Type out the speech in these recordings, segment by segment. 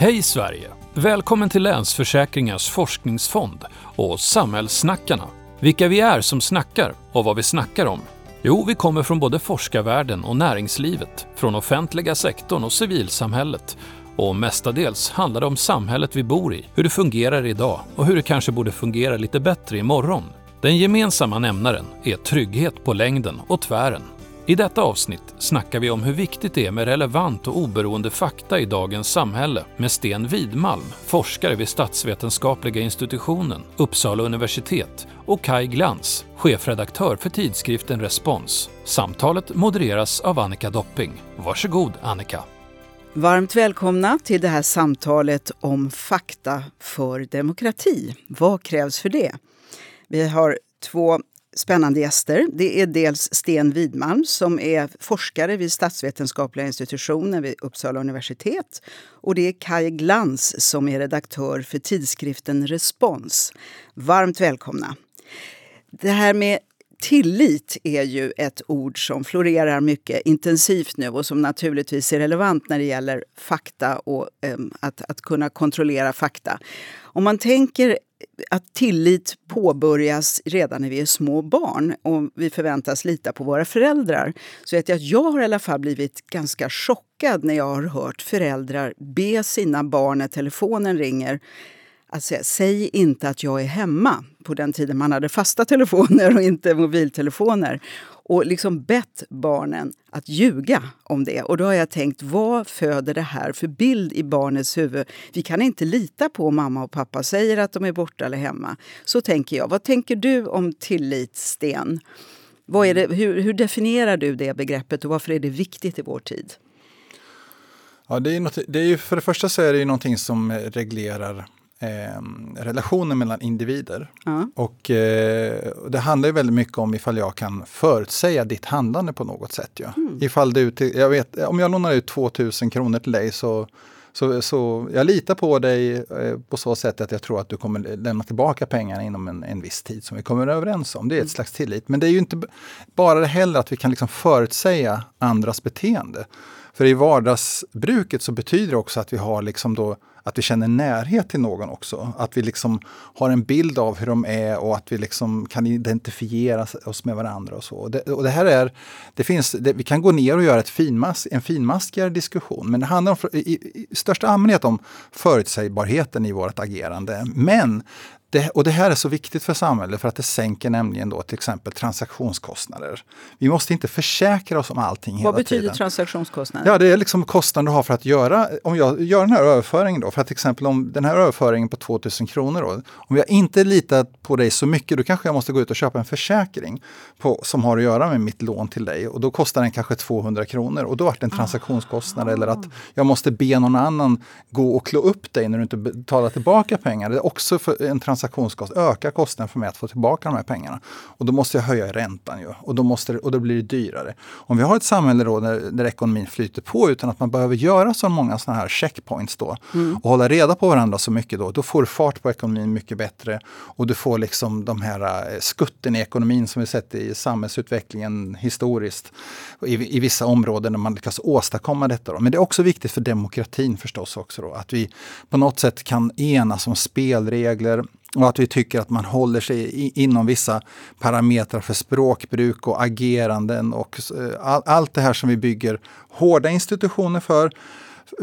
Hej Sverige! Välkommen till Länsförsäkringars forskningsfond och Samhällssnackarna. Vilka vi är som snackar och vad vi snackar om. Jo, vi kommer från både forskarvärlden och näringslivet, från offentliga sektorn och civilsamhället. Och mestadels handlar det om samhället vi bor i, hur det fungerar idag och hur det kanske borde fungera lite bättre imorgon. Den gemensamma nämnaren är trygghet på längden och tvären. I detta avsnitt snackar vi om hur viktigt det är med relevant och oberoende fakta i dagens samhälle med Sten Widmalm, forskare vid statsvetenskapliga institutionen, Uppsala universitet och Kai Glans, chefredaktör för tidskriften Respons. Samtalet modereras av Annika Dopping. Varsågod Annika. Varmt välkomna till det här samtalet om fakta för demokrati. Vad krävs för det? Vi har två spännande gäster. Det är dels Sten Widmalm som är forskare vid statsvetenskapliga institutionen vid Uppsala universitet. Och det är Kai Glans som är redaktör för tidskriften Respons. Varmt välkomna! Det här med tillit är ju ett ord som florerar mycket intensivt nu och som naturligtvis är relevant när det gäller fakta och eh, att, att kunna kontrollera fakta. Om man tänker att tillit påbörjas redan när vi är små barn och vi förväntas lita på våra föräldrar. Så vet jag att jag har i alla fall blivit ganska chockad när jag har hört föräldrar be sina barn när telefonen ringer att säga säg inte att jag är hemma på den tiden man hade fasta telefoner och inte mobiltelefoner och liksom bett barnen att ljuga om det. Och då har jag tänkt, vad föder det här för bild i barnets huvud? Vi kan inte lita på om mamma och pappa säger att de är borta eller hemma. Så tänker jag. Vad tänker du om tillit, Sten? Vad är det, hur, hur definierar du det begreppet och varför är det viktigt i vår tid? Ja, det är, något, det är ju, för det första så är det ju någonting som reglerar eh, relationer mellan individer. Mm. Och eh, det handlar ju väldigt mycket om ifall jag kan förutsäga ditt handlande på något sätt. Ja. Mm. Ifall du, jag vet, om jag lånar ut 2000 kronor till dig så så, så jag litar på dig eh, på så sätt att jag tror att du kommer lämna tillbaka pengarna inom en, en viss tid som vi kommer överens om. Det är ett mm. slags tillit. Men det är ju inte bara det heller att vi kan liksom förutsäga andras beteende. För i vardagsbruket så betyder det också att vi har liksom då att vi känner närhet till någon också. Att vi liksom har en bild av hur de är och att vi liksom kan identifiera oss med varandra. och så. Och det, och det här är, det finns, det, vi kan gå ner och göra ett finmas, en finmaskigare diskussion, men det handlar om, i, i största allmänhet om förutsägbarheten i vårt agerande. Men det, och det här är så viktigt för samhället för att det sänker nämligen då till exempel transaktionskostnader. Vi måste inte försäkra oss om allting Vad hela betyder tiden. transaktionskostnader? Ja, det är liksom kostnaden du har för att göra, om jag gör den här överföringen då, för att till exempel om den här överföringen på 2000 kronor då, om jag inte litar på dig så mycket, då kanske jag måste gå ut och köpa en försäkring på, som har att göra med mitt lån till dig och då kostar den kanske 200 kronor och då har det en transaktionskostnad ah. eller att jag måste be någon annan gå och klå upp dig när du inte betalar tillbaka pengar. Det är också en transaktionskostnad transaktionskostnad ökar kostnaden för mig att få tillbaka de här pengarna. Och då måste jag höja räntan ju, och, då måste och då blir det dyrare. Om vi har ett samhälle då där, där ekonomin flyter på utan att man behöver göra så många sådana här checkpoints då mm. och hålla reda på varandra så mycket då, då får du fart på ekonomin mycket bättre och du får liksom de här eh, skutten i ekonomin som vi sett i samhällsutvecklingen historiskt i, i vissa områden där man lyckas åstadkomma detta. Då. Men det är också viktigt för demokratin förstås också då, att vi på något sätt kan enas om spelregler och att vi tycker att man håller sig inom vissa parametrar för språkbruk och ageranden och eh, allt det här som vi bygger hårda institutioner för.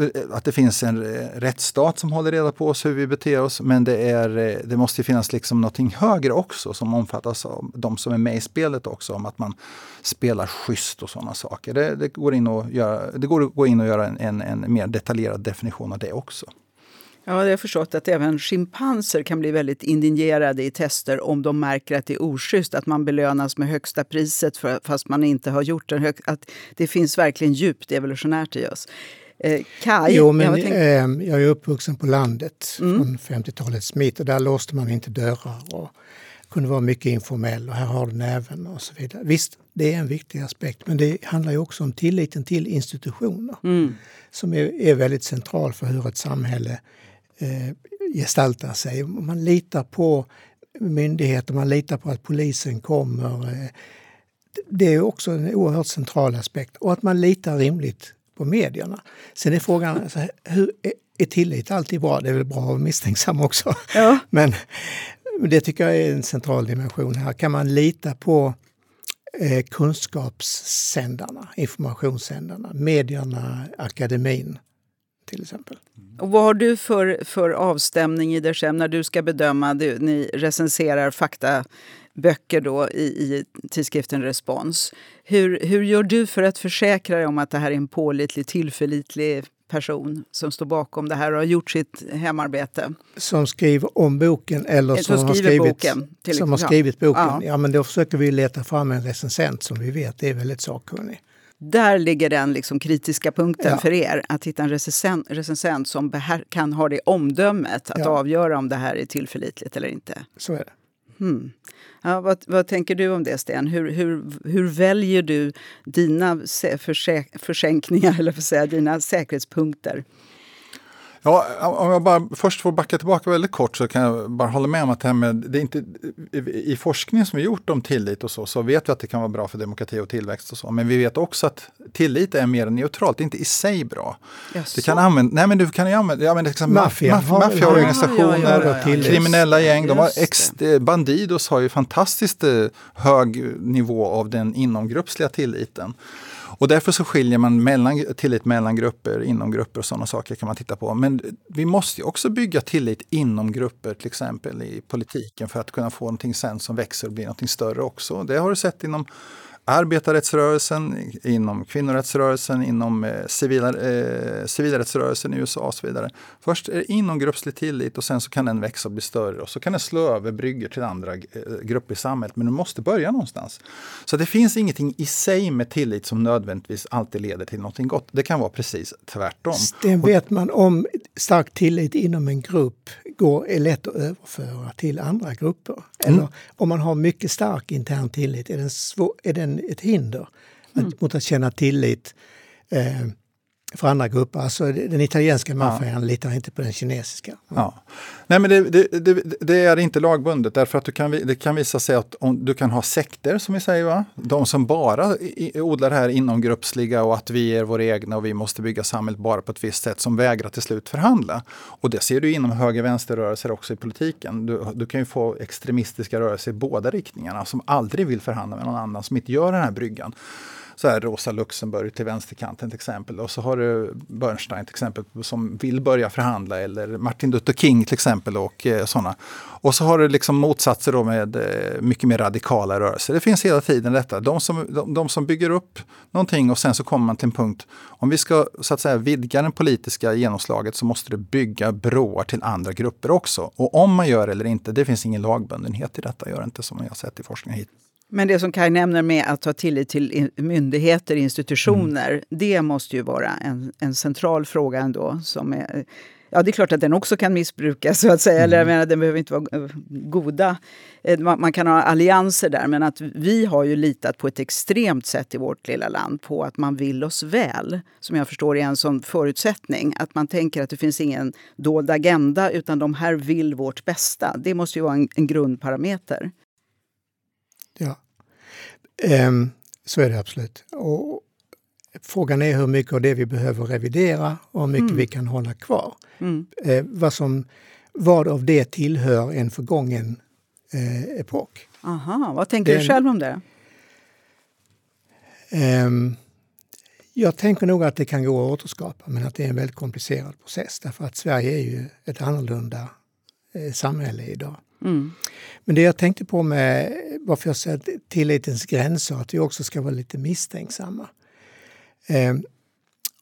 Eh, att det finns en eh, rättsstat som håller reda på oss, hur vi beter oss. Men det, är, det måste finnas liksom någonting högre också som omfattas av de som är med i spelet också. Om att man spelar schysst och sådana saker. Det, det går in att göra, det går att gå in och göra en, en, en mer detaljerad definition av det också. Ja, jag har förstått att även schimpanser kan bli väldigt indignerade i tester om de märker att det är oschysst, att man belönas med högsta priset för, fast man inte har gjort det. Att det finns verkligen djupt evolutionärt i oss. Eh, Kai, jo, men, jag, tänkt... eh, jag är uppvuxen på landet mm. från 50-talets mitt och där låste man inte dörrar. Och kunde vara mycket informell och här har du näven och så vidare. Visst, det är en viktig aspekt, men det handlar ju också om tilliten till institutioner mm. som är, är väldigt central för hur ett samhälle eh, gestaltar sig. Man litar på myndigheter, man litar på att polisen kommer. Det är också en oerhört central aspekt. Och att man litar rimligt på medierna. Sen är frågan, alltså, hur, är tillit alltid bra? Det är väl bra att vara misstänksam också. Ja. Men det tycker jag är en central dimension här. Kan man lita på eh, kunskapssändarna, informationssändarna, medierna, akademin till exempel? Och vad har du för, för avstämning i dig själv när du ska bedöma, du, ni recenserar faktaböcker då i, i tidskriften Respons. Hur, hur gör du för att försäkra dig om att det här är en pålitlig, tillförlitlig person som står bakom det här och har gjort sitt hemarbete. Som skriver om boken eller som, som har skrivit boken. Till, som har skrivit boken. Ja. ja. men då försöker vi leta fram en recensent som vi vet är väldigt sakkunnig. Där ligger den liksom kritiska punkten ja. för er, att hitta en recensent, recensent som kan ha det omdömet att ja. avgöra om det här är tillförlitligt eller inte. Så är det. Hmm. Ja, vad, vad, tänker du om det, Sten? Hur, hur, hur väljer du dina försänkningar, eller för säga, dina säkerhetspunkter? Ja, om jag bara först får backa tillbaka väldigt kort så kan jag bara hålla med om att det här med, det är inte, i forskningen som vi gjort om tillit och så, så vet vi att det kan vara bra för demokrati och tillväxt och så. Men vi vet också att tillit är mer neutralt, det är inte i sig bra. Du kan använda, nej men du kan ju använda, ja, men liksom Maffia, maffiaorganisationer, ja, ja, ja, kriminella gäng, de har ex, Bandidos har ju fantastiskt eh, hög nivå av den inomgruppsliga tilliten. Och därför så skiljer man mellan, tillit mellan grupper, inom grupper och sådana saker kan man titta på. Men vi måste ju också bygga tillit inom grupper, till exempel i politiken, för att kunna få någonting sen som växer och blir någonting större också. Det har du sett inom arbetarrättsrörelsen, inom kvinnorättsrörelsen, inom eh, civila, eh, civilrättsrörelsen i USA och så vidare. Först är det inomgruppslig tillit och sen så kan den växa och bli större och så kan den slå över bryggor till andra eh, grupper i samhället. Men du måste börja någonstans. Så det finns ingenting i sig med tillit som nödvändigtvis alltid leder till någonting gott. Det kan vara precis tvärtom. Det vet man om stark tillit inom en grupp går, är lätt att överföra till andra grupper. Eller mm. om man har mycket stark intern tillit, är den, svår, är den ett hinder mm. mot att känna tillit eh, för andra grupper. Alltså den italienska maffian ja. litar inte på den kinesiska. Ja. ja. Nej men det, det, det, det, är inte lagbundet därför att du kan, det kan visa sig att om, du kan ha sekter som vi säger, va? de som bara i, odlar det här inomgruppsliga och att vi är våra egna och vi måste bygga samhället bara på ett visst sätt som vägrar till slut förhandla. Och det ser du inom höger-vänster-rörelser också i politiken. Du, du kan ju få extremistiska rörelser i båda riktningarna som aldrig vill förhandla med någon annan, som inte gör den här bryggan så här Rosa Luxemburg till vänsterkanten till exempel. Och så har du Bernstein till exempel som vill börja förhandla eller Martin Luther King till exempel och eh, sådana. Och så har du liksom motsatser då med eh, mycket mer radikala rörelser. Det finns hela tiden detta. De som, de, de, som bygger upp någonting och sen så kommer man till en punkt. Om vi ska så att säga vidga det politiska genomslaget så måste det bygga broar till andra grupper också. Och om man gör det eller inte, det finns ingen lagbundenhet i detta. Gör det inte som jag har sett i forskningen hittills. Men det som Kaj nämner med att ha tillit till myndigheter, institutioner, mm. det måste ju vara en, en central fråga ändå. Som är, ja, det är klart att den också kan missbrukas, så att säga. Mm. Eller jag menar, den behöver inte vara eh, goda. Eh, man, man, kan ha allianser där, men att vi har ju litat på ett extremt sätt i vårt lilla land på att man vill oss väl. Som jag förstår är en sån förutsättning. Att man tänker att det finns ingen dold agenda, utan de här vill vårt bästa. Det måste ju vara en, en grundparameter. Ja, um, så är det absolut. Och frågan är hur mycket av det vi behöver revidera och hur mycket mm. vi kan hålla kvar. Mm. Eh, vad, som, vad av det tillhör en förgången eh, epok. Aha, vad tänker Den, du själv om det? Um, jag tänker nog att det kan gå att återskapa, men att det är en väldigt komplicerad process. Därför att Sverige är ju ett annorlunda eh, samhälle idag. Mm. Men det jag tänkte på med varför jag säger tillitens gränser, att vi också ska vara lite misstänksamma. Eh,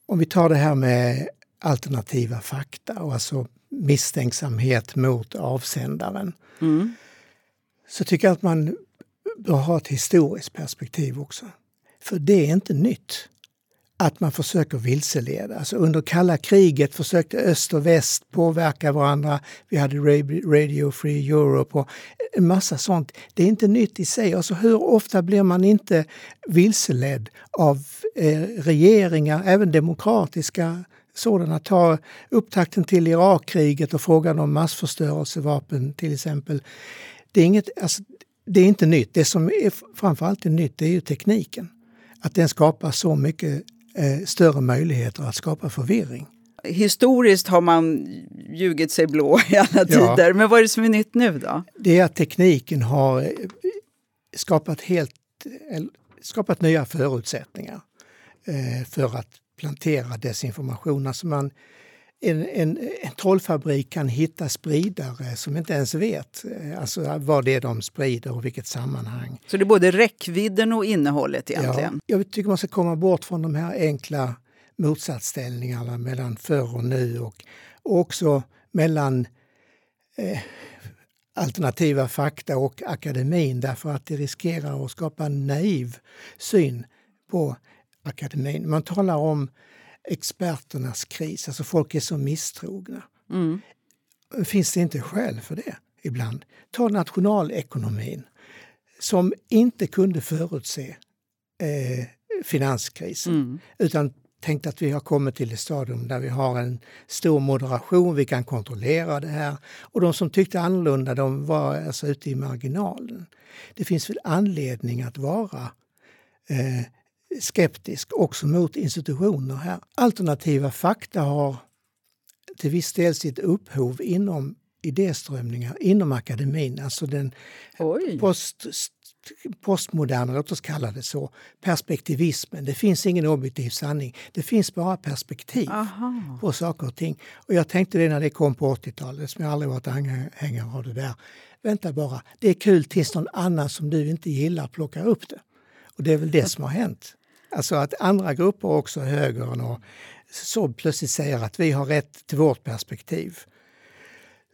om vi tar det här med alternativa fakta och alltså misstänksamhet mot avsändaren. Mm. Så tycker jag att man bör ha ett historiskt perspektiv också. För det är inte nytt att man försöker vilseleda. Alltså under kalla kriget försökte öst och väst påverka varandra. Vi hade Radio Free Europe och en massa sånt. Det är inte nytt i sig. Alltså hur ofta blir man inte vilseledd av eh, regeringar, även demokratiska sådana. Ta upptakten till Irakkriget och frågan om massförstörelsevapen till exempel. Det är, inget, alltså, det är inte nytt. Det som är framförallt är nytt det är ju tekniken. Att den skapar så mycket eh, större möjligheter att skapa förvirring. Historiskt har man ljugit sig blå i alla tider, ja. men vad är det som är nytt nu då? Det är att tekniken har eh, skapat, helt, skapat nya förutsättningar eh, för att plantera desinformation. Alltså man, en, en, en trollfabrik kan hitta spridare som inte ens vet eh, alltså vad det är de sprider och vilket sammanhang. Så det är både räckvidden och innehållet egentligen? Ja, jag tycker man ska komma bort från de här enkla motsatsställningarna mellan förr och nu och, och också mellan eh, alternativa fakta och akademin därför att det riskerar att skapa en naiv syn på akademin. Man talar om experternas kris, alltså folk är så misstrogna. Mm. Finns det inte skäl för det ibland? Ta nationalekonomin som inte kunde förutse eh, finanskrisen mm. utan tänkte att vi har kommit till ett stadium där vi har en stor moderation, vi kan kontrollera det här. Och de som tyckte annorlunda de var alltså ute i marginalen. Det finns väl anledning att vara eh, skeptisk också mot institutioner här. Alternativa fakta har till viss del sitt upphov inom idéströmningar inom akademin, alltså den post, postmoderna, låt oss kalla det så, perspektivismen. Det finns ingen objektiv sanning. Det finns bara perspektiv Aha. på saker och ting. Och jag tänkte det när det kom på 80-talet, som jag aldrig varit anhängare av det där. Vänta bara, det är kul tills någon annan som du inte gillar plockar upp det. Och det är väl det som har hänt. Alltså att andra grupper, också högern och så plötsligt säger att vi har rätt till vårt perspektiv.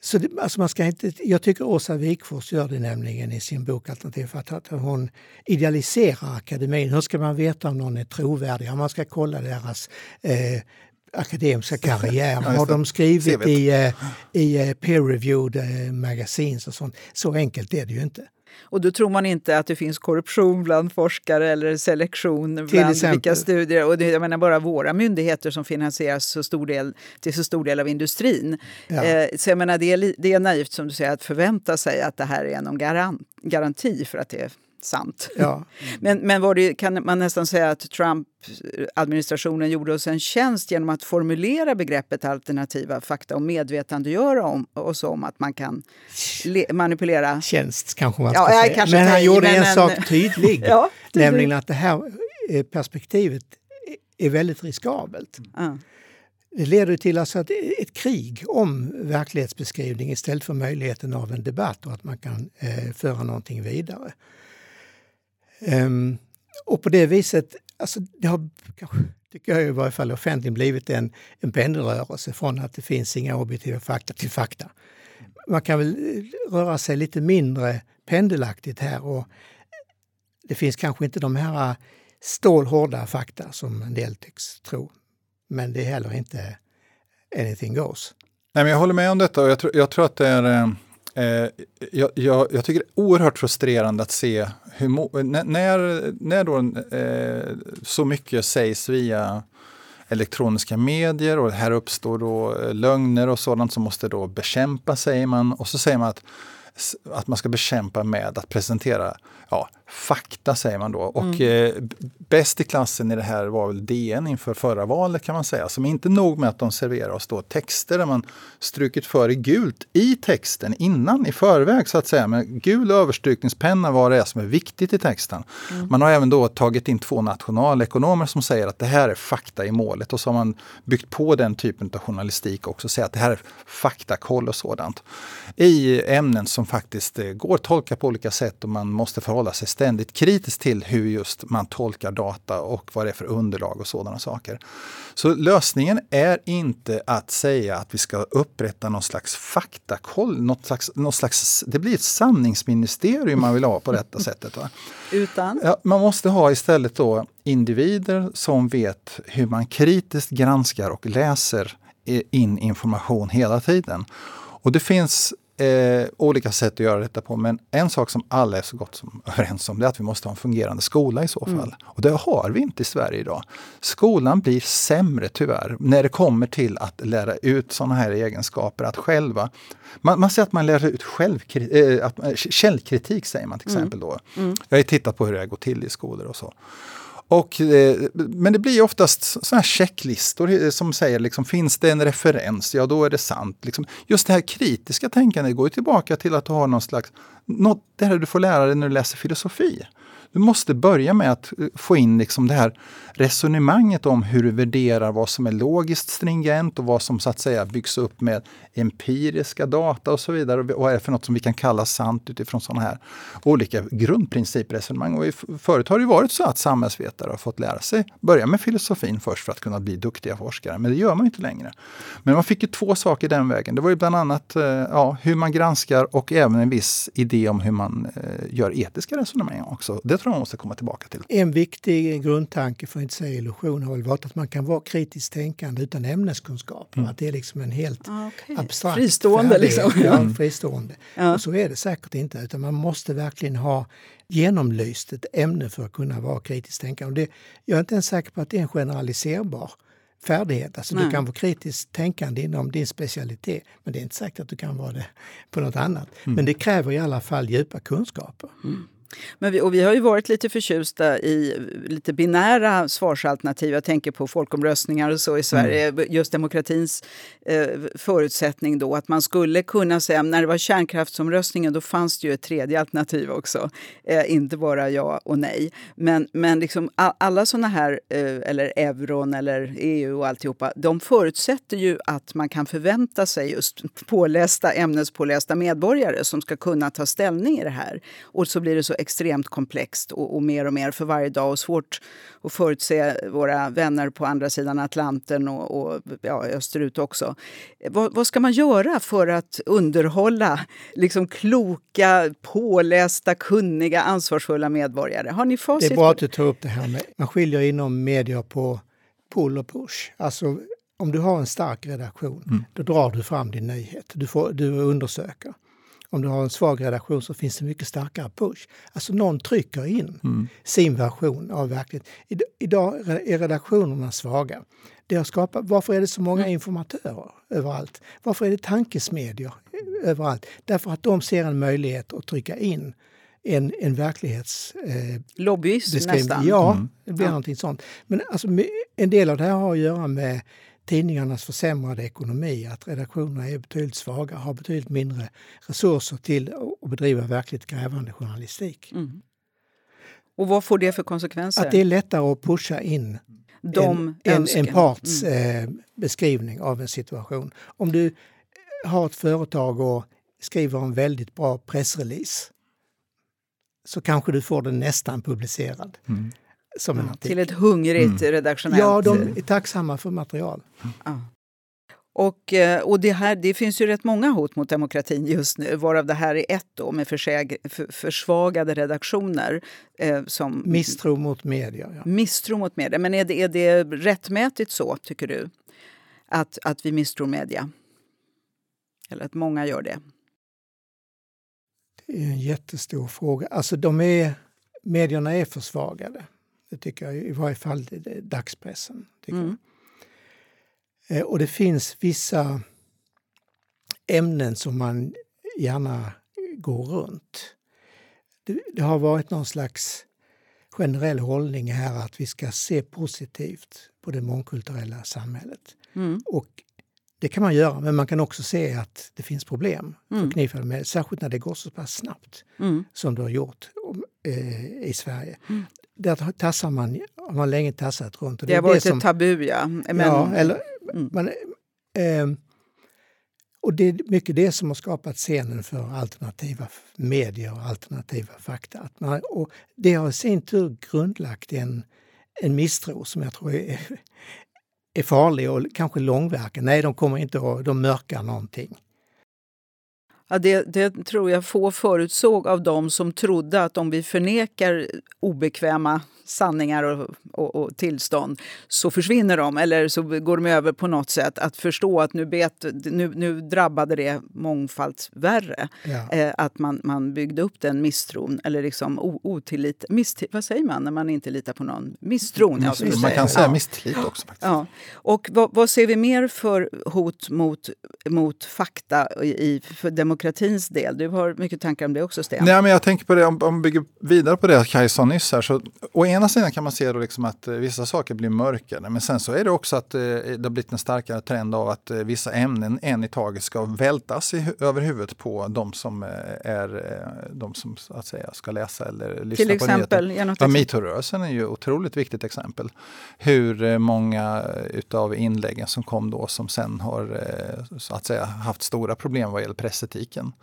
Så det, alltså man ska inte, jag tycker Åsa Wikfors gör det nämligen i sin bok Alternativ för att hon idealiserar akademin. Hur ska man veta om någon är trovärdig? Ja, man ska kolla deras eh, akademiska karriär. Har de skrivit i, eh, i eh, peer-reviewed eh, magazines och sånt? Så enkelt är det ju inte. Och då tror man inte att det finns korruption bland forskare eller selektion bland vilka studier. Och det, jag menar bara våra myndigheter som finansieras så stor del, till så stor del av industrin. Ja. Eh, så jag menar det är, det är naivt som du säger att förvänta sig att det här är någon garant, garanti för att det sant. Ja. Men, men var det, kan man nästan säga att Trump-administrationen gjorde oss en tjänst genom att formulera begreppet alternativa fakta och medvetandegöra om, oss om att man kan manipulera... Tjänst kanske man ska ja, säga. Men han gjorde en, en sak tydlig, ja, nämligen att det här eh, perspektivet är väldigt riskabelt. Ja. Det leder till alltså ett, ett krig om verklighetsbeskrivning istället för möjligheten av en debatt och att man kan eh, föra någonting vidare. Um, och på det viset, alltså det har tycker jag i varje fall offentligen blivit en, en pendelrörelse från att det finns inga objektiva fakta till fakta. Man kan väl eh, röra sig lite mindre pendelaktigt här och det finns kanske inte de här eh, stålhårda fakta som en del tycks tro. Men det är heller inte anything goes. Nej, men jag håller med om detta och jag, tror, jag tror att det är Eh, Eh, jag, jag, jag, tycker det är oerhört frustrerande att se hur, när, när då, eh, så mycket sägs via elektroniska medier och här uppstår då eh, lögner och sådant som måste då bekämpas, säger man. Och så säger man att att man ska bekämpa med att presentera ja, fakta, säger man då. Och mm. eh, bäst i klassen i det här var väl DN inför förra valet kan man säga. Som inte nog med att de serverar oss då texter där man strukit för i gult i texten innan, i förväg så att säga. Med gul överstrykningspenna vad det är som är viktigt i texten. Mm. Man har även då tagit in två nationalekonomer som säger att det här är fakta i målet. Och så har man byggt på den typen av journalistik också. Säga att det här är faktakoll och sådant. I ämnen som faktiskt eh, går att tolka på olika sätt och man måste förhålla sig ständigt kritiskt till hur just man tolkar data och vad det är för underlag och sådana saker. Så lösningen är inte att säga att vi ska upprätta någon slags faktakoll, något slags, något slags, det blir ett sanningsministerium man vill ha på detta sättet. Va? Utan? Ja, man måste ha istället då individer som vet hur man kritiskt granskar och läser in information hela tiden. Och det finns eh, olika sätt att göra detta på. Men en sak som alla är så gott som överens om det är att vi måste ha en fungerande skola i så mm. fall. Mm. Och det har vi inte i Sverige idag. Skolan blir sämre tyvärr när det kommer till att lära ut sådana här egenskaper. Att själva man, man säger att man lär ut självkritik, äh, källkritik säger man till mm. exempel då. Mm. Jag har tittat på hur det går till i skolor och så. Och, eh, men det blir oftast sådana här checklistor eh, som säger, liksom, finns det en referens, ja då är det sant. Liksom, just det här kritiska tänkandet går tillbaka till att du har någon slags, något, det här du får lära dig när du läser filosofi. Du måste börja med att eh, få in liksom det här resonemanget om hur du värderar vad som är logiskt stringent och vad som så att säga byggs upp med empiriska data och så vidare. Och vad är det för något som vi kan kalla sant utifrån sådana här olika grundprincipresonemang. Och förut har det varit så att samhällsvetare har fått lära sig börja med filosofin först för att kunna bli duktiga forskare. Men det gör man inte längre. Men man fick ju två saker den vägen. Det var ju bland annat eh, ja, hur man granskar och även en viss idé om hur man eh, gör etiska resonemang också. Det tror man måste komma tillbaka till. En viktig grundtanke, för att inte säga illusion, har väl varit att man kan vara kritiskt tänkande utan ämneskunskap. Mm. Att det är liksom en helt ah, okay. abstrakt Fristående färdig, liksom. Ja, mm. fristående. Ja. Och så är det säkert inte, utan man måste verkligen ha genomlyst ett ämne för att kunna vara kritiskt tänkande. Det, jag är inte ens säker på att det är en generaliserbar färdighet. Alltså du kan vara kritiskt tänkande inom din specialitet, men det är inte säkert att du kan vara det på något annat. Mm. Men det kräver i alla fall djupa kunskaper. Mm. Men vi, och vi har ju varit lite förtjusta i lite binära svarsalternativ. Jag tänker på folkomröstningar och så i Sverige. Mm. Just demokratins eh, förutsättning då att man skulle kunna säga, när det var kärnkraftsomröstningen då fanns det ju ett tredje alternativ också. Eh, inte bara ja och nej. Men, men liksom alla sådana här, eh, eller euron eller EU och alltihopa, de förutsätter ju att man kan förvänta sig just pålästa, ämnespålästa medborgare som ska kunna ta ställning i det här. Och så blir det så extremt komplext och, och, mer och mer för varje dag och svårt att förutse våra vänner på andra sidan Atlanten och, och ja, österut också. Vad, vad, ska man göra för att underhålla liksom kloka, pålästa, kunniga, ansvarsfulla medborgare? Har ni facit? Det är bra att du tar upp det här med, man skiljer inom media på pull och push. Alltså om du har en stark redaktion, mm. då drar du fram din nyhet. Du, får, du undersöker. Om du har en svag redaktion så finns det mycket starkare push. Alltså någon trycker in mm. sin version av verkligheten. Idag är redaktionerna svaga. Det har skapat, varför är det så många informatörer överallt? Varför är det tankesmedjor överallt? Därför att de ser en möjlighet att trycka in en, en verklighets... Eh, Lobbyist nästan. Ja, mm. det blir ja. någonting sånt. Men alltså, en del av det här har att göra med tidningarnas försämrade ekonomi, att redaktionerna är betydligt svaga, har betydligt mindre resurser till att bedriva verkligt grävande journalistik. Mm. Och vad får det för konsekvenser? Att det är lättare att pusha in De en, en, en parts mm. eh, beskrivning av en situation. Om du har ett företag och skriver en väldigt bra pressrelease så kanske du får den nästan publicerad. Mm som en artikel. Till ett hungrigt mm. redaktionellt... Ja, de är tacksamma för material. Ja. Och, eh, och det, här, det finns ju rätt många hot mot demokratin just nu, varav det här är ett då, med försäg, för, försvagade redaktioner. Eh, som, misstro mot media. Ja. Misstro mot media. Men är det, är det rättmätigt så, tycker du? Att, att vi misstror media? Eller att många gör det? Det är en jättestor fråga. Alltså de är, medierna är försvagade. Det tycker jag, i varje fall dagspressen. Mm. Eh, och det finns vissa ämnen som man gärna går runt. Det, det, har varit någon slags generell hållning här att vi ska se positivt på det mångkulturella samhället. Mm. Och det kan man göra, men man kan också se att det finns problem mm. förknippade med särskilt när det går så pass snabbt mm. som det har gjort eh, i Sverige. Mm där tassar man, har man länge tassat runt. Och det, det har varit som, ett tabu, ja. Men, ja eller, mm. man, eh, och det är mycket det som har skapat scenen för alternativa medier och alternativa fakta. Att man, och det har i sin tur grundlagt en, en misstro som jag tror är, är farlig och kanske långverkande. Nej, de kommer inte att de mörkar någonting. Ja, det, det, tror jag få förutsåg av dem som trodde att om vi förnekar obekväma sanningar och, och, och, tillstånd så försvinner de eller så går de över på något sätt. Att förstå att nu, bet, nu, nu drabbade det mångfalt värre. Ja. Eh, att man, man byggde upp den misstron, eller liksom otillit... Misst, vad säger man när man inte litar på någon? Misstron. Ja, man kan säga ja. misstillit också. Faktiskt. Ja. Och vad, vad, ser vi mer för hot mot, mot fakta i, för demok demokratins del. Du har mycket tankar om det också, Sten. Nej, men jag tänker på det, om man bygger vidare på det Kaj sa nyss här. Så, å ena sidan kan man se då liksom att eh, vissa saker blir mörkare, men sen så är det också att eh, det har blivit en starkare trend av att eh, vissa ämnen en i taget ska vältas i, över huvudet på de som eh, är eh, de som att säga ska läsa eller lyssna Till exempel, på nyheter. Ja, Metoo-rörelsen är ju ett otroligt viktigt exempel. Hur eh, många utav inläggen som kom då som sen har så att säga haft stora problem vad gäller politiken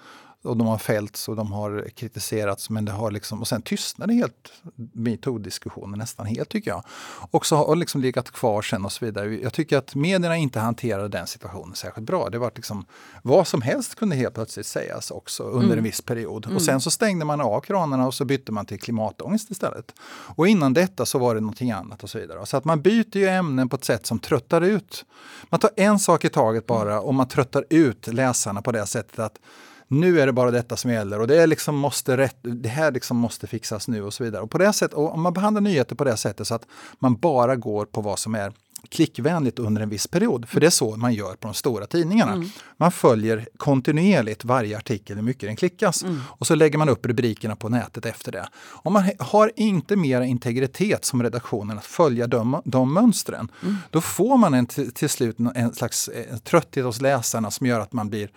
och de har fällts och de har kritiserats men det har liksom, och sen tystnade helt metoo-diskussionen nästan helt tycker jag. Och så har liksom legat kvar sen och så vidare. Jag tycker att medierna inte hanterade den situationen särskilt bra. Det var liksom, vad som helst kunde helt plötsligt sägas också under mm. en viss period. Mm. Och sen så stängde man av kranarna och så bytte man till klimatångest istället. Och innan detta så var det någonting annat och så vidare. Så att man byter ju ämnen på ett sätt som tröttar ut. Man tar en sak i taget bara och man tröttar ut läsarna på det sättet att nu är det bara detta som gäller och det, är liksom måste rätt, det här liksom måste fixas nu och så vidare. Och på det sättet, och om man behandlar nyheter på det sättet så att man bara går på vad som är klickvänligt under en viss period. För det är så man gör på de stora tidningarna. Mm. Man följer kontinuerligt varje artikel, hur mycket den klickas. Mm. Och så lägger man upp rubrikerna på nätet efter det. Om man har inte mer integritet som redaktionen att följa de, de mönstren, mm. då får man en, till, slut en slags en trötthet hos läsarna som gör att man blir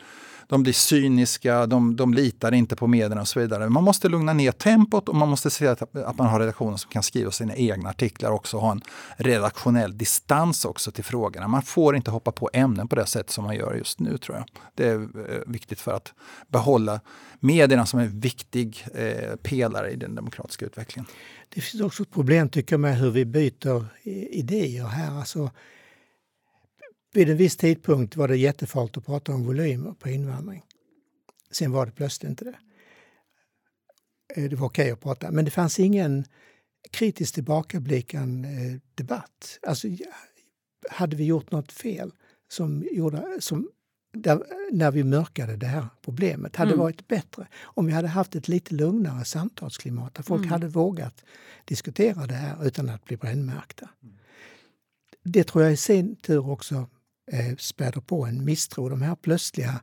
de blir cyniska, de, de litar inte på medierna och så vidare. Man måste lugna ner tempot och man måste se att, att man har redaktioner som kan skriva sina egna artiklar och också ha en redaktionell distans också till frågorna. Man får inte hoppa på ämnen på det sätt som man gör just nu tror jag. Det är eh, viktigt för att behålla medierna som en viktig eh, pelare i den demokratiska utvecklingen. Det finns också ett problem tycker jag med hur vi byter idéer här. Alltså, vid en viss tidpunkt var det jättefarligt att prata om volymer på invandring. Sen var det plötsligt inte det. Eh, det var okej okay att prata, men det fanns ingen kritiskt tillbakablickande eh, debatt. Alltså, hade vi gjort något fel som gjorde, som, där, när vi mörkade det här problemet, hade mm. det varit bättre om vi hade haft ett lite lugnare samtalsklimat där folk mm. hade vågat diskutera det här utan att bli brännmärkta. Mm. Det tror jag i sin tur också eh, späder på en misstro. De här plötsliga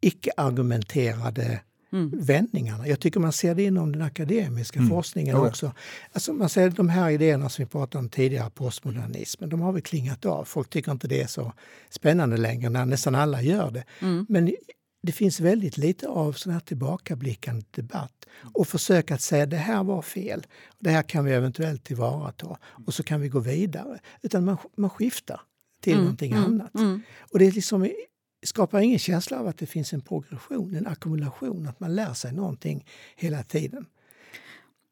icke-argumenterade mm. vändningarna. Jag tycker man ser det inom den akademiska mm. forskningen ja, också. Alltså man ser de här idéerna som vi pratade om tidigare, postmodernismen, de har väl klingat av. Folk tycker inte det är så spännande längre när nästan alla gör det. Mm. Men det finns väldigt lite av sån här tillbakablickande debatt och försök att säga det här var fel, det här kan vi eventuellt tillvarata och så kan vi gå vidare. Utan man, man skiftar till mm, någonting mm, annat. Mm. Och det liksom skapar ingen känsla av att det finns en progression, en ackumulation, att man lär sig någonting hela tiden.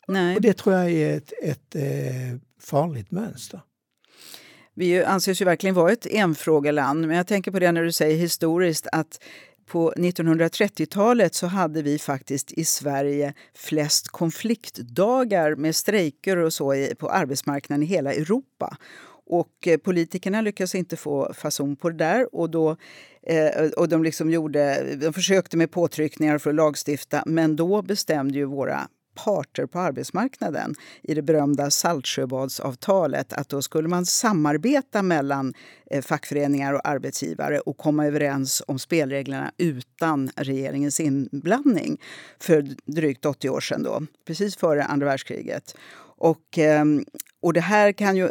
Nej. Och det tror jag är ett, ett eh, farligt mönster. Vi anses ju verkligen vara ett enfrågeland, men jag tänker på det när du säger historiskt att på 1930-talet så hade vi faktiskt i Sverige flest konfliktdagar med strejker och så på arbetsmarknaden i hela Europa. Och eh, politikerna lyckades inte få fason på det där. Och, då, eh, och de, liksom gjorde, de försökte med påtryckningar för att lagstifta men då bestämde ju våra parter på arbetsmarknaden i det berömda Saltsjöbadsavtalet att då skulle man samarbeta mellan eh, fackföreningar och arbetsgivare och komma överens om spelreglerna utan regeringens inblandning för drygt 80 år sedan, då, precis före andra världskriget. Och, ehm, och det här kan ju,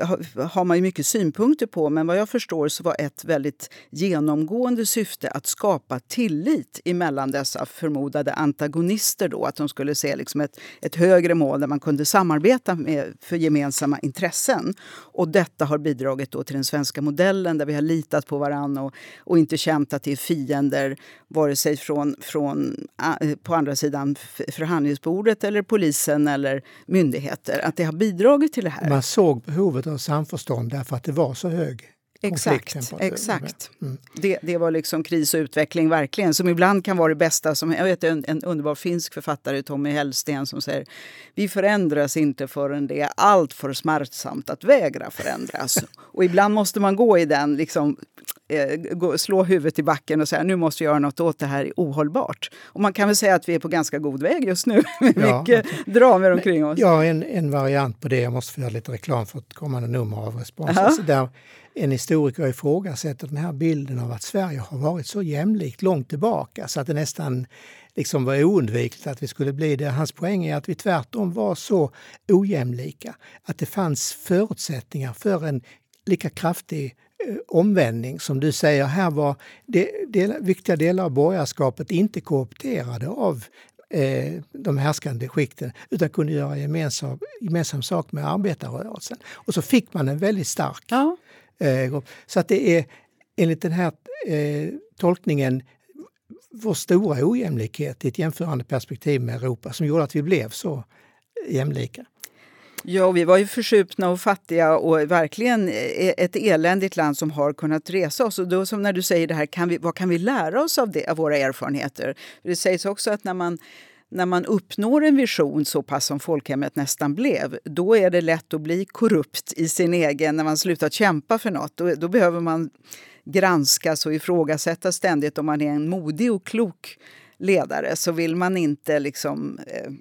har man ju mycket synpunkter på men vad jag förstår så var ett väldigt genomgående syfte att skapa tillit mellan dessa förmodade antagonister. Då, att de skulle se liksom ett, ett högre mål där man kunde samarbeta med, för gemensamma intressen. Och detta har bidragit då till den svenska modellen där vi har litat på varandra och, och inte känt att det är fiender vare sig från, från på andra sidan förhandlingsbordet eller polisen eller myndigheter. Att det har bidragit till det här man såg behovet av samförstånd därför att det var så hög Exakt. exakt. Mm. Det, det var liksom kris och utveckling, verkligen. Som ibland kan vara det bästa. Som, jag vet en, en underbar finsk författare, Tommy Hellsten, som säger vi förändras inte förrän det är allt för smärtsamt att vägra förändras. och ibland måste man gå i den liksom, eh, slå huvudet i backen och säga nu måste jag göra något åt det här, är ohållbart. Och man kan väl säga att vi är på ganska god väg just nu med ja, mycket dramer omkring oss. Ja, en, en variant på det, jag måste få göra lite reklam för ett kommande nummer av Respons. Alltså där en historiker ifrågasätter den här bilden av att Sverige har varit så jämlikt långt tillbaka så att det nästan liksom var oundvikligt att vi skulle bli det. Hans poäng är att vi tvärtom var så ojämlika att det fanns förutsättningar för en lika kraftig omvändning som du säger. Här var det, del, viktiga delar av borgarskapet inte koopterade av eh, de härskande skikten utan kunde göra gemensam, gemensam sak med arbetarrörelsen. Och så fick man en väldigt stark ja. eh, grupp. Så att det är enligt den här eh, tolkningen vår stora ojämlikhet i ett jämförande perspektiv med Europa som gjorde att vi blev så jämlika. Ja, vi var ju försupna och fattiga och verkligen e- ett eländigt land som har kunnat resa oss. Och då som när du säger det här, kan vi, vad kan vi lära oss av, det, av våra erfarenheter? Det sägs också att när man när man uppnår en vision så pass som folkhemmet nästan blev, då är det lätt att bli korrupt i sin egen, när man slutat kämpa för något. Då, då behöver man granskas och ifrågasättas ständigt om man är en modig och klok ledare så vill man inte liksom, eh,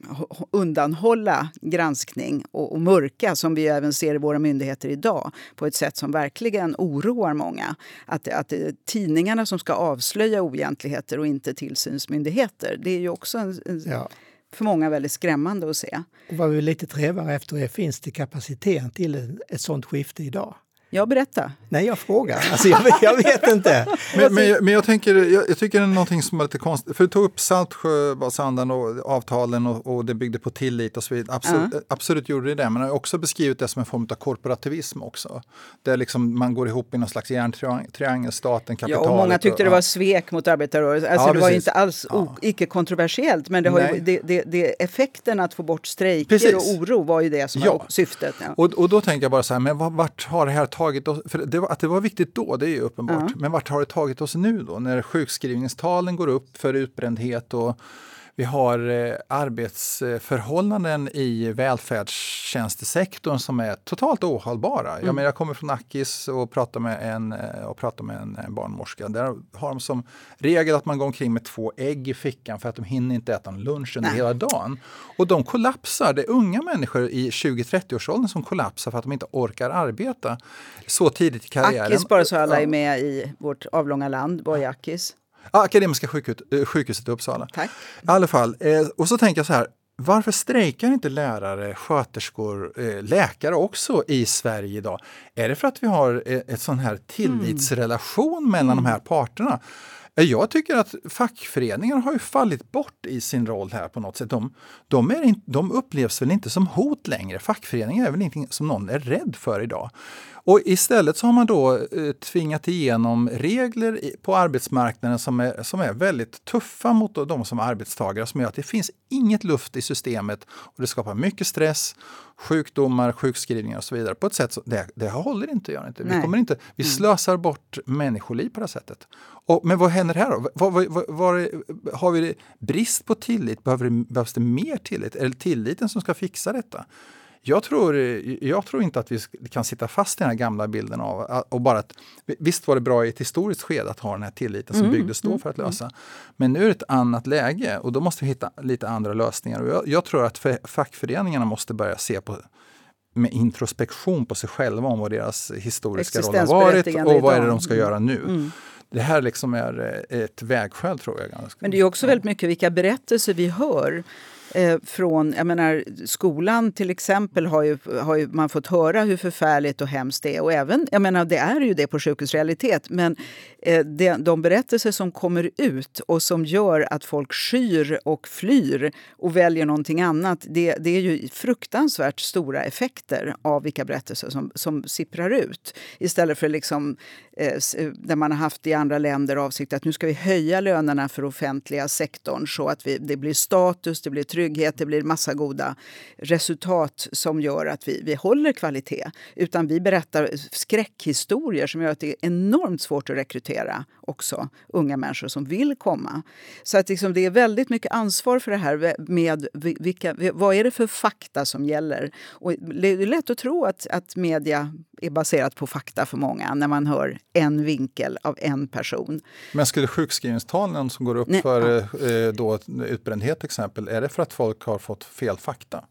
undanhålla granskning och, och mörka som vi även ser i våra myndigheter idag på ett sätt som verkligen oroar många. Att, att det är tidningarna som ska avslöja oegentligheter och inte tillsynsmyndigheter. Det är ju också en, en ja. för många väldigt skrämmande att se. Och vad vi lite strävar efter är, finns det kapacitet till ett sådant skifte idag? Ja, berätta. Nej, jag frågar. Alltså, jag, jag vet inte. men, men, men, jag, tänker, jag, jag, tycker det är någonting som är lite konstigt. För du tog upp Saltsjöbadsanden och avtalen och, och, det byggde på tillit och så vidare. Absolut, uh absolut gjorde det det. Men jag har också beskrivit det som en form av korporativism också. Där liksom man går ihop i någon slags järntriangel, staten, kapitalet. Ja, och många tyckte och, det var svek mot arbetarrörelsen. Alltså, ja, det var inte alls ja. icke-kontroversiellt. Men det har ju, det, det, det, effekten att få bort strejker precis. och oro var ju det som ja. var syftet. Ja. Och, och då tänker jag bara så här, men vart har det här tagit tagit oss, för det var, att det var viktigt då, det är ju uppenbart. Ja. Men vart har det tagit oss nu då, när sjukskrivningstalen går upp för utbrändhet och vi har eh, arbetsförhållanden i välfärdstjänstesektorn som är totalt ohållbara. Mm. Jag, menar, jag kommer från Akis och pratar med en, eh, och pratar med en, en barnmorska. Där har de som regel att man går omkring med två ägg i fickan för att de hinner inte äta lunch under Nej. hela dagen. Och de kollapsar. Det är unga människor i 20-30-årsåldern som kollapsar för att de inte orkar arbeta så tidigt i karriären. Akis, bara så alla är med i vårt avlånga land. Vad är Akis? Akademiska sjukhuset, eh, sjukhuset i Uppsala. Tack. I alla fall, eh, och så tänker jag så här, varför strejkar inte lärare, sköterskor, eh, läkare också i Sverige idag? Är det för att vi har ett sån här tillitsrelation mm. mellan mm. de här parterna? Jag tycker att fackföreningar har ju fallit bort i sin roll här på något sätt. De, de, är in, de upplevs väl inte som hot längre. Fackföreningar är väl ingenting som någon är rädd för idag. Och istället så har man då eh, tvingat igenom regler på arbetsmarknaden som är, som är väldigt tuffa mot de som är arbetstagare som gör att det finns inget luft i systemet och det skapar mycket stress, sjukdomar, sjukskrivningar och så vidare på ett sätt som det, det håller inte. Gör inte. Vi, kommer inte vi mm. slösar bort människoliv på det här sättet. Och, men vad händer här då? Var, var, var, har vi brist på tillit? Behöver det, behövs det mer tillit? Är det tilliten som ska fixa detta? Jag tror, jag tror inte att vi kan sitta fast i den här gamla bilden av och bara att visst var det bra i ett historiskt skede att ha den här tilliten som mm, byggdes då mm, för att mm. lösa. Men nu är det ett annat läge och då måste vi hitta lite andra lösningar. Och jag, jag tror att fackföreningarna måste börja se på med introspektion på sig själva om vad deras historiska roll har varit och vad är det de ska göra nu. Mm. Det här liksom är ett vägskäl tror jag. Men det är också väldigt mycket vilka berättelser vi hör eh, från, jag menar skolan till exempel har ju, har ju man fått höra hur förfärligt och hemskt det är. Och även, jag menar det är ju det på sjukhusrealitet. Men eh, det, de berättelser som kommer ut och som gör att folk skyr och flyr och väljer någonting annat. Det, det är ju fruktansvärt stora effekter av vilka berättelser som, som sipprar ut. Istället för liksom, eh, där man har haft i andra länder avsikt att nu ska vi höja lönerna för offentliga sektorn så att vi, det blir status, det blir trygghet trygghet, det blir massa goda resultat som gör att vi, vi håller kvalitet. Utan vi berättar skräckhistorier som gör att det är enormt svårt att rekrytera också unga människor som vill komma. Så att liksom det är väldigt mycket ansvar för det här med vilka, vad är det för fakta som gäller. Och det är lätt att tro att, att media är baserat på fakta för många när man hör en vinkel av en person. Men skulle sjukskrivningstalen som går upp Nej, för ja. Eh, då, utbrändhet till exempel, är det för att folk har fått fel fakta?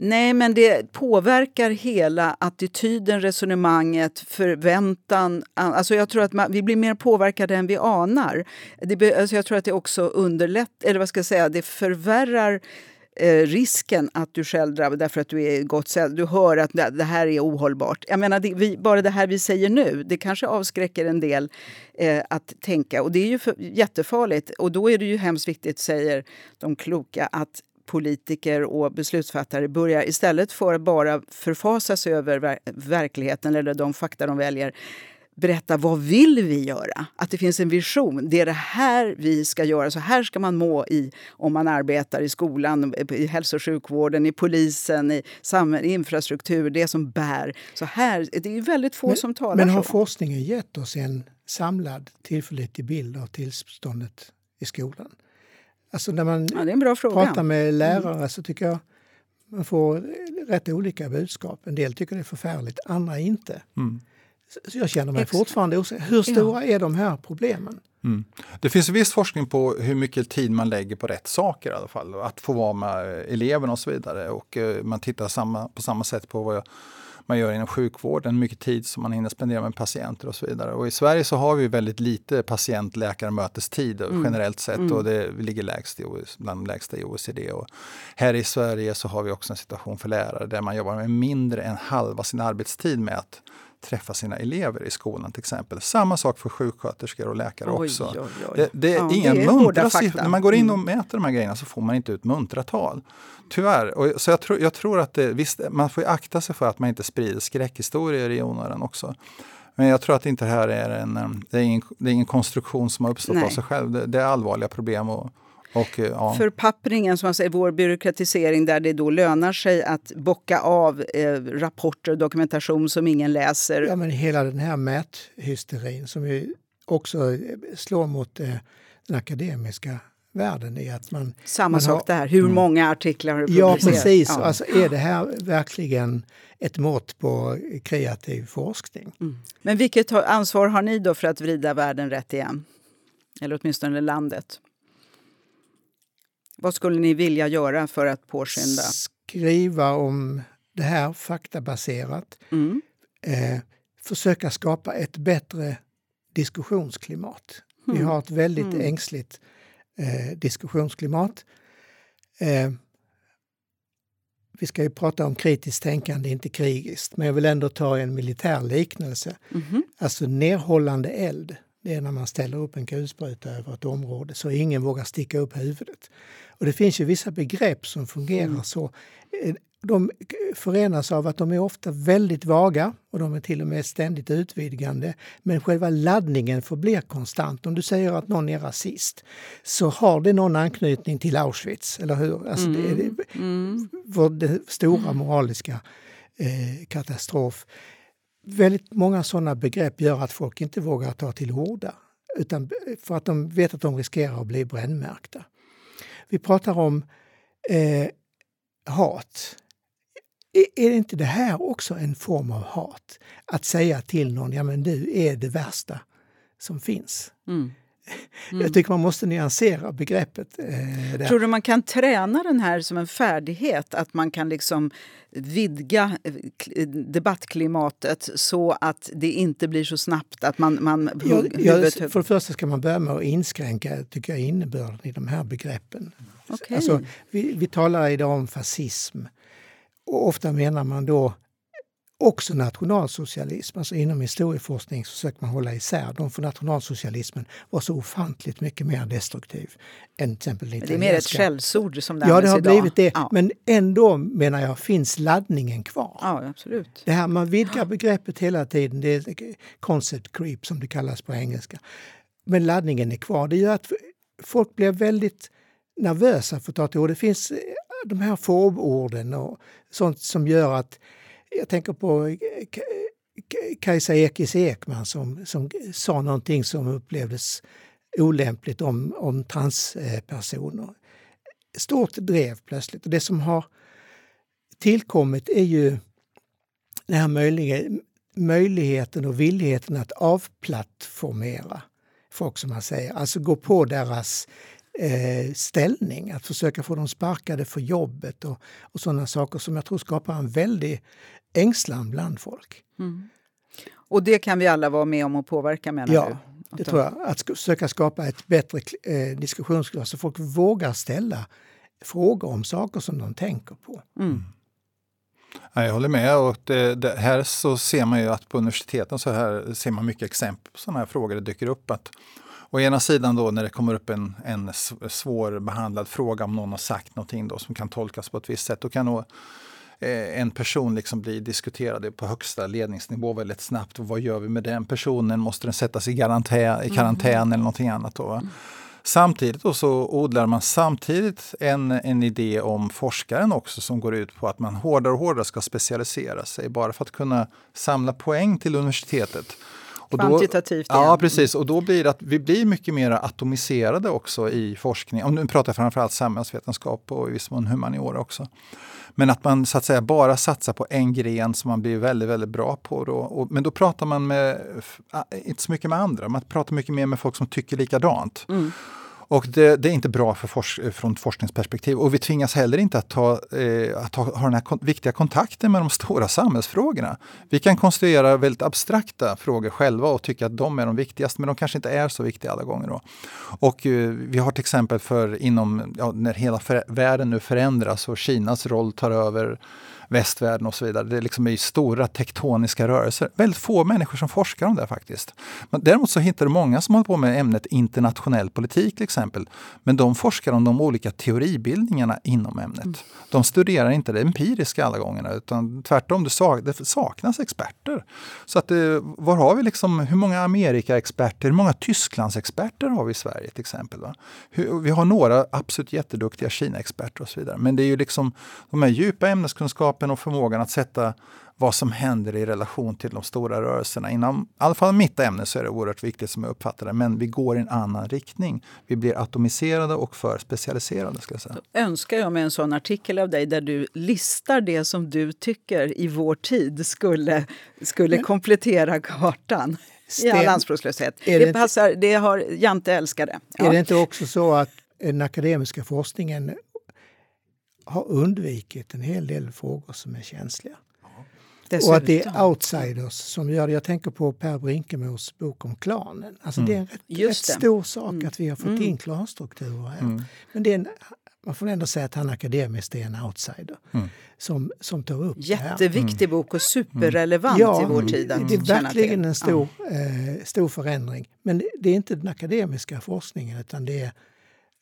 Nej, men det påverkar hela attityden, resonemanget, förväntan. Alltså jag tror att man, vi blir mer påverkade än vi anar. Det, alltså jag tror att det också underlättar, eller vad ska jag säga, det förvärrar eh, risken att du själv drabbas därför att du är gott Du hör att det här är ohållbart. Jag menar, det, vi, bara det här vi säger nu, det kanske avskräcker en del eh, att tänka. Och det är ju för, jättefarligt. Och då är det ju hemskt viktigt, säger de kloka, att politiker och beslutsfattare börjar istället för att bara förfasa sig över ver verkligheten eller de fakta de väljer berätta vad vill vi göra? Att det finns en vision. Det är det här vi ska göra. Så här ska man må i om man arbetar i skolan, i hälso och sjukvården, i polisen, i infrastruktur. Det som bär. Så här, det är väldigt få men, som talar men har så. forskningen gett oss en samlad tillförlitlig bild av tillståndet i skolan? Alltså när man ja, pratar med lärare mm. så tycker jag man får rätt olika budskap. En del tycker det är förfärligt, andra inte. Mm. Så jag känner mig Ex fortfarande osäker. Hur stora ja. är de här problemen? Mm. Det finns viss forskning på hur mycket tid man lägger på rätt saker i alla fall. Att få vara med eleverna och så vidare. Och eh, man tittar samma, på samma sätt på vad jag, man gör inom sjukvården, mycket tid som man hinner spendera med patienter och så vidare. Och I Sverige så har vi väldigt lite patient-läkare-mötestid mm. generellt sett mm. och det ligger lägst i, bland de lägsta i OECD. Och här i Sverige så har vi också en situation för lärare där man jobbar med mindre än halva sin arbetstid med att träffa sina elever i skolan till exempel. Samma sak för sjuksköterskor och läkare oj, också. Oj, oj. Det, det, är ja, inga det är muntra siffror. När man går in och mm. mäter de här grejerna så får man inte ut muntra tal. Tyvärr. Och, så jag, tro, jag tror att det, visst, man får akta sig för att man inte sprider skräckhistorier i onödan också. Men jag tror att inte det här är en, det är ingen, det är ingen konstruktion som har uppstått Nej. av sig själv. Det, det är allvarliga problem. Och, och, eh, ja. Förpappringen, som man säger, vår byråkratisering där det då lönar sig att bocka av eh, rapporter och dokumentation som ingen läser. Ja, men hela den här mäthysterin som ju också eh, slår mot eh, den akademiska världen i att man... Samma man sak har, där, hur mm. många artiklar har du publicerat? Ja, precis. Ja. Alltså, är det här verkligen ett mått på kreativ forskning? Mm. Men vilket ansvar har ni då för att vrida världen rätt igen? Eller åtminstone landet? Vad skulle ni vilja göra för att påskynda? Skriva om det här faktabaserat. Mm. Eh, försöka skapa ett bättre diskussionsklimat. Mm. Vi har ett väldigt mm. ängsligt eh, diskussionsklimat. Eh, vi ska ju prata om kritiskt tänkande, inte krigiskt, men jag vill ändå ta en militär liknelse. Mm. Alltså nedhållande eld, det är när man ställer upp en kulspruta över ett område så ingen vågar sticka upp huvudet. Och det finns ju vissa begrepp som fungerar mm. så. Eh, de förenas av att de är ofta väldigt vaga och de är till och med ständigt utvidgande. Men själva laddningen förblir konstant. Om du säger att någon är rasist så har det någon anknytning till Auschwitz, eller hur? Alltså mm. det, det, mm. Vår stora moraliska eh, katastrof. Väldigt många sådana begrepp gör att folk inte vågar ta till orda utan för att de vet att de riskerar att bli brännmärkta. Vi pratar om eh, hat. E, är inte det här också en form av hat? Att säga till någon, ja men du är det värsta som finns. Mm. Mm. Jag tycker man måste nyansera begreppet. Eh, Tror du man kan träna den här som en färdighet? Att man kan liksom vidga eh, debattklimatet så att det inte blir så snabbt att man... man ja, ja, för det första ska man börja med att inskränka tycker jag, innebörden i de här begreppen. Okay. Alltså, vi, vi talar idag om fascism. Och ofta menar man då också nationalsocialism. Alltså inom historieforskning så försöker man hålla isär dem för nationalsocialismen var så ofantligt mycket mer destruktiv än till exempel Det är mer ett skällsord som det Ja, det har idag. blivit det. Ja. Men ändå menar jag finns laddningen kvar. Ja, absolut. Det här, man vidgar begreppet hela tiden. Det är concept creep som det kallas på engelska. Men laddningen är kvar. Det gör att folk blir väldigt nervösa för att ta till ord. Det finns de här fåborden och sånt som gör att jag tänker på eh, Kajsa Ekis Ekman som, som sa någonting som upplevdes olämpligt om, om transpersoner. Stort drev plötsligt. Och det som har tillkommit är ju den här möjligheten möjligheten och villigheten att avplattformera folk som man säger. Alltså gå på deras eh, ställning, att försöka få dem sparkade för jobbet och, och sådana saker som jag tror skapar en väldig ängslan bland folk. Mm. Och det kan vi alla vara med om att påverka menar ja, du? Ja, det tror jag. Att försöka skapa ett bättre eh, diskussionsklimat så folk vågar ställa frågor om saker som de tänker på. Mm. Jag håller med. Och det, det, här så ser man ju att på universiteten så här ser man mycket exempel på sådana här frågor. Det dyker upp att Å ena sidan då när det kommer upp en, en svårbehandlad fråga om någon har sagt någonting då som kan tolkas på ett visst sätt, då kan eh, en person liksom bli diskuterad på högsta ledningsnivå väldigt snabbt. vad gör vi med den personen? Måste den sättas i, garantän, i karantän mm. eller någonting annat? Då, mm. Samtidigt då så odlar man samtidigt en, en idé om forskaren också som går ut på att man hårdare och hårdare ska specialisera sig bara för att kunna samla poäng till universitetet. Och Kvantitativt då, Ja, precis. Och då blir att vi blir mycket mer atomiserade också i forskning. Om nu pratar jag framförallt samhällsvetenskap och i viss mån humaniora också. Men att man så att säga bara satsar på en gren som man blir väldigt, väldigt bra på. Då. Och, men då pratar man med, inte så mycket med andra, man pratar mycket mer med folk som tycker likadant. Mm. Och det, det, är inte bra för forsk från forskningsperspektiv. Och vi tvingas heller inte att, ta, eh, att ha, ha den här kon viktiga kontakten med de stora samhällsfrågorna. Vi kan konstruera väldigt abstrakta frågor själva och tycka att de är de viktigaste, men de kanske inte är så viktiga alla gånger. Då. Och eh, vi har till exempel för inom, ja, när hela världen nu förändras och Kinas roll tar över västvärlden och så vidare. Det liksom är stora tektoniska rörelser. Väldigt få människor som forskar om det faktiskt. Men däremot så hittar du många som håller på med ämnet internationell politik till exempel. Men de forskar om de olika teoribildningarna inom ämnet. Mm. De studerar inte det empiriska alla gångerna utan tvärtom, det, sak det saknas experter. Så att det, var har vi liksom, hur många Amerika-experter, hur många Tysklandsexperter har vi i Sverige till exempel? Va? Vi har några absolut jätteduktiga Kina-experter och så vidare. Men det är ju liksom de här djupa ämneskunskaperna kunskapen och förmågan att sätta vad som händer i relation till de stora rörelserna. Inom i alla fall mitt ämne så är det oerhört viktigt som jag uppfattar det, men vi går i en annan riktning. Vi blir atomiserade och för specialiserade. Ska jag säga. Då önskar jag mig en sån artikel av dig där du listar det som du tycker i vår tid skulle, skulle komplettera kartan. I all anspråkslöshet. Det, det, passar, det har Jante älskade. Ja. Är det inte också så att den akademiska forskningen har undvikit en hel del frågor som är känsliga. Dessutom. Och att det är outsiders som gör det. Jag tänker på Per Brinkemors bok om klanen. Alltså mm. Det är en rätt, rätt stor sak mm. att vi har fått mm. in klanstrukturer här. Mm. Men det är en, man får ändå säga att han akademiskt är en outsider mm. som, som tar upp Jätteviktig mm. bok och superrelevant ja, i vår tid. det är verkligen en stor, eh, stor förändring. Men det är inte den akademiska forskningen utan det är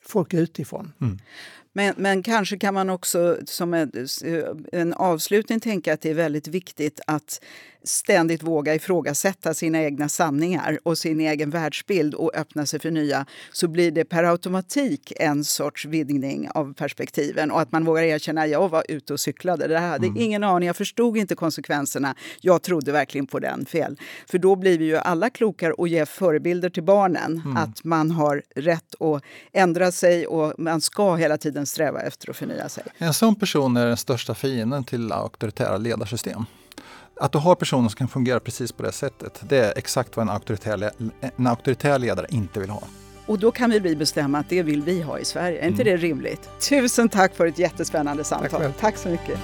folk utifrån. Mm. Men, men kanske kan man också som en, en avslutning tänka att det är väldigt viktigt att ständigt våga ifrågasätta sina egna sanningar och sin egen världsbild och öppna sig för nya så blir det per automatik en sorts vidgning av perspektiven och att man vågar erkänna att jag var ute och cyklade. Det här hade mm. ingen aning, jag förstod inte konsekvenserna. Jag trodde verkligen på den fel. För då blir vi ju alla klokare och ger förebilder till barnen mm. att man har rätt att ändra sig och man ska hela tiden sträva efter att förnya sig. En sån person är den största fienden till auktoritära ledarsystem. Att du har personer som kan fungera precis på det sättet, det är exakt vad en auktoritär, en auktoritär ledare inte vill ha. Och då kan vi bestämma att det vill vi ha i Sverige. Är inte mm. det rimligt? Tusen tack för ett jättespännande samtal. Tack, tack så mycket.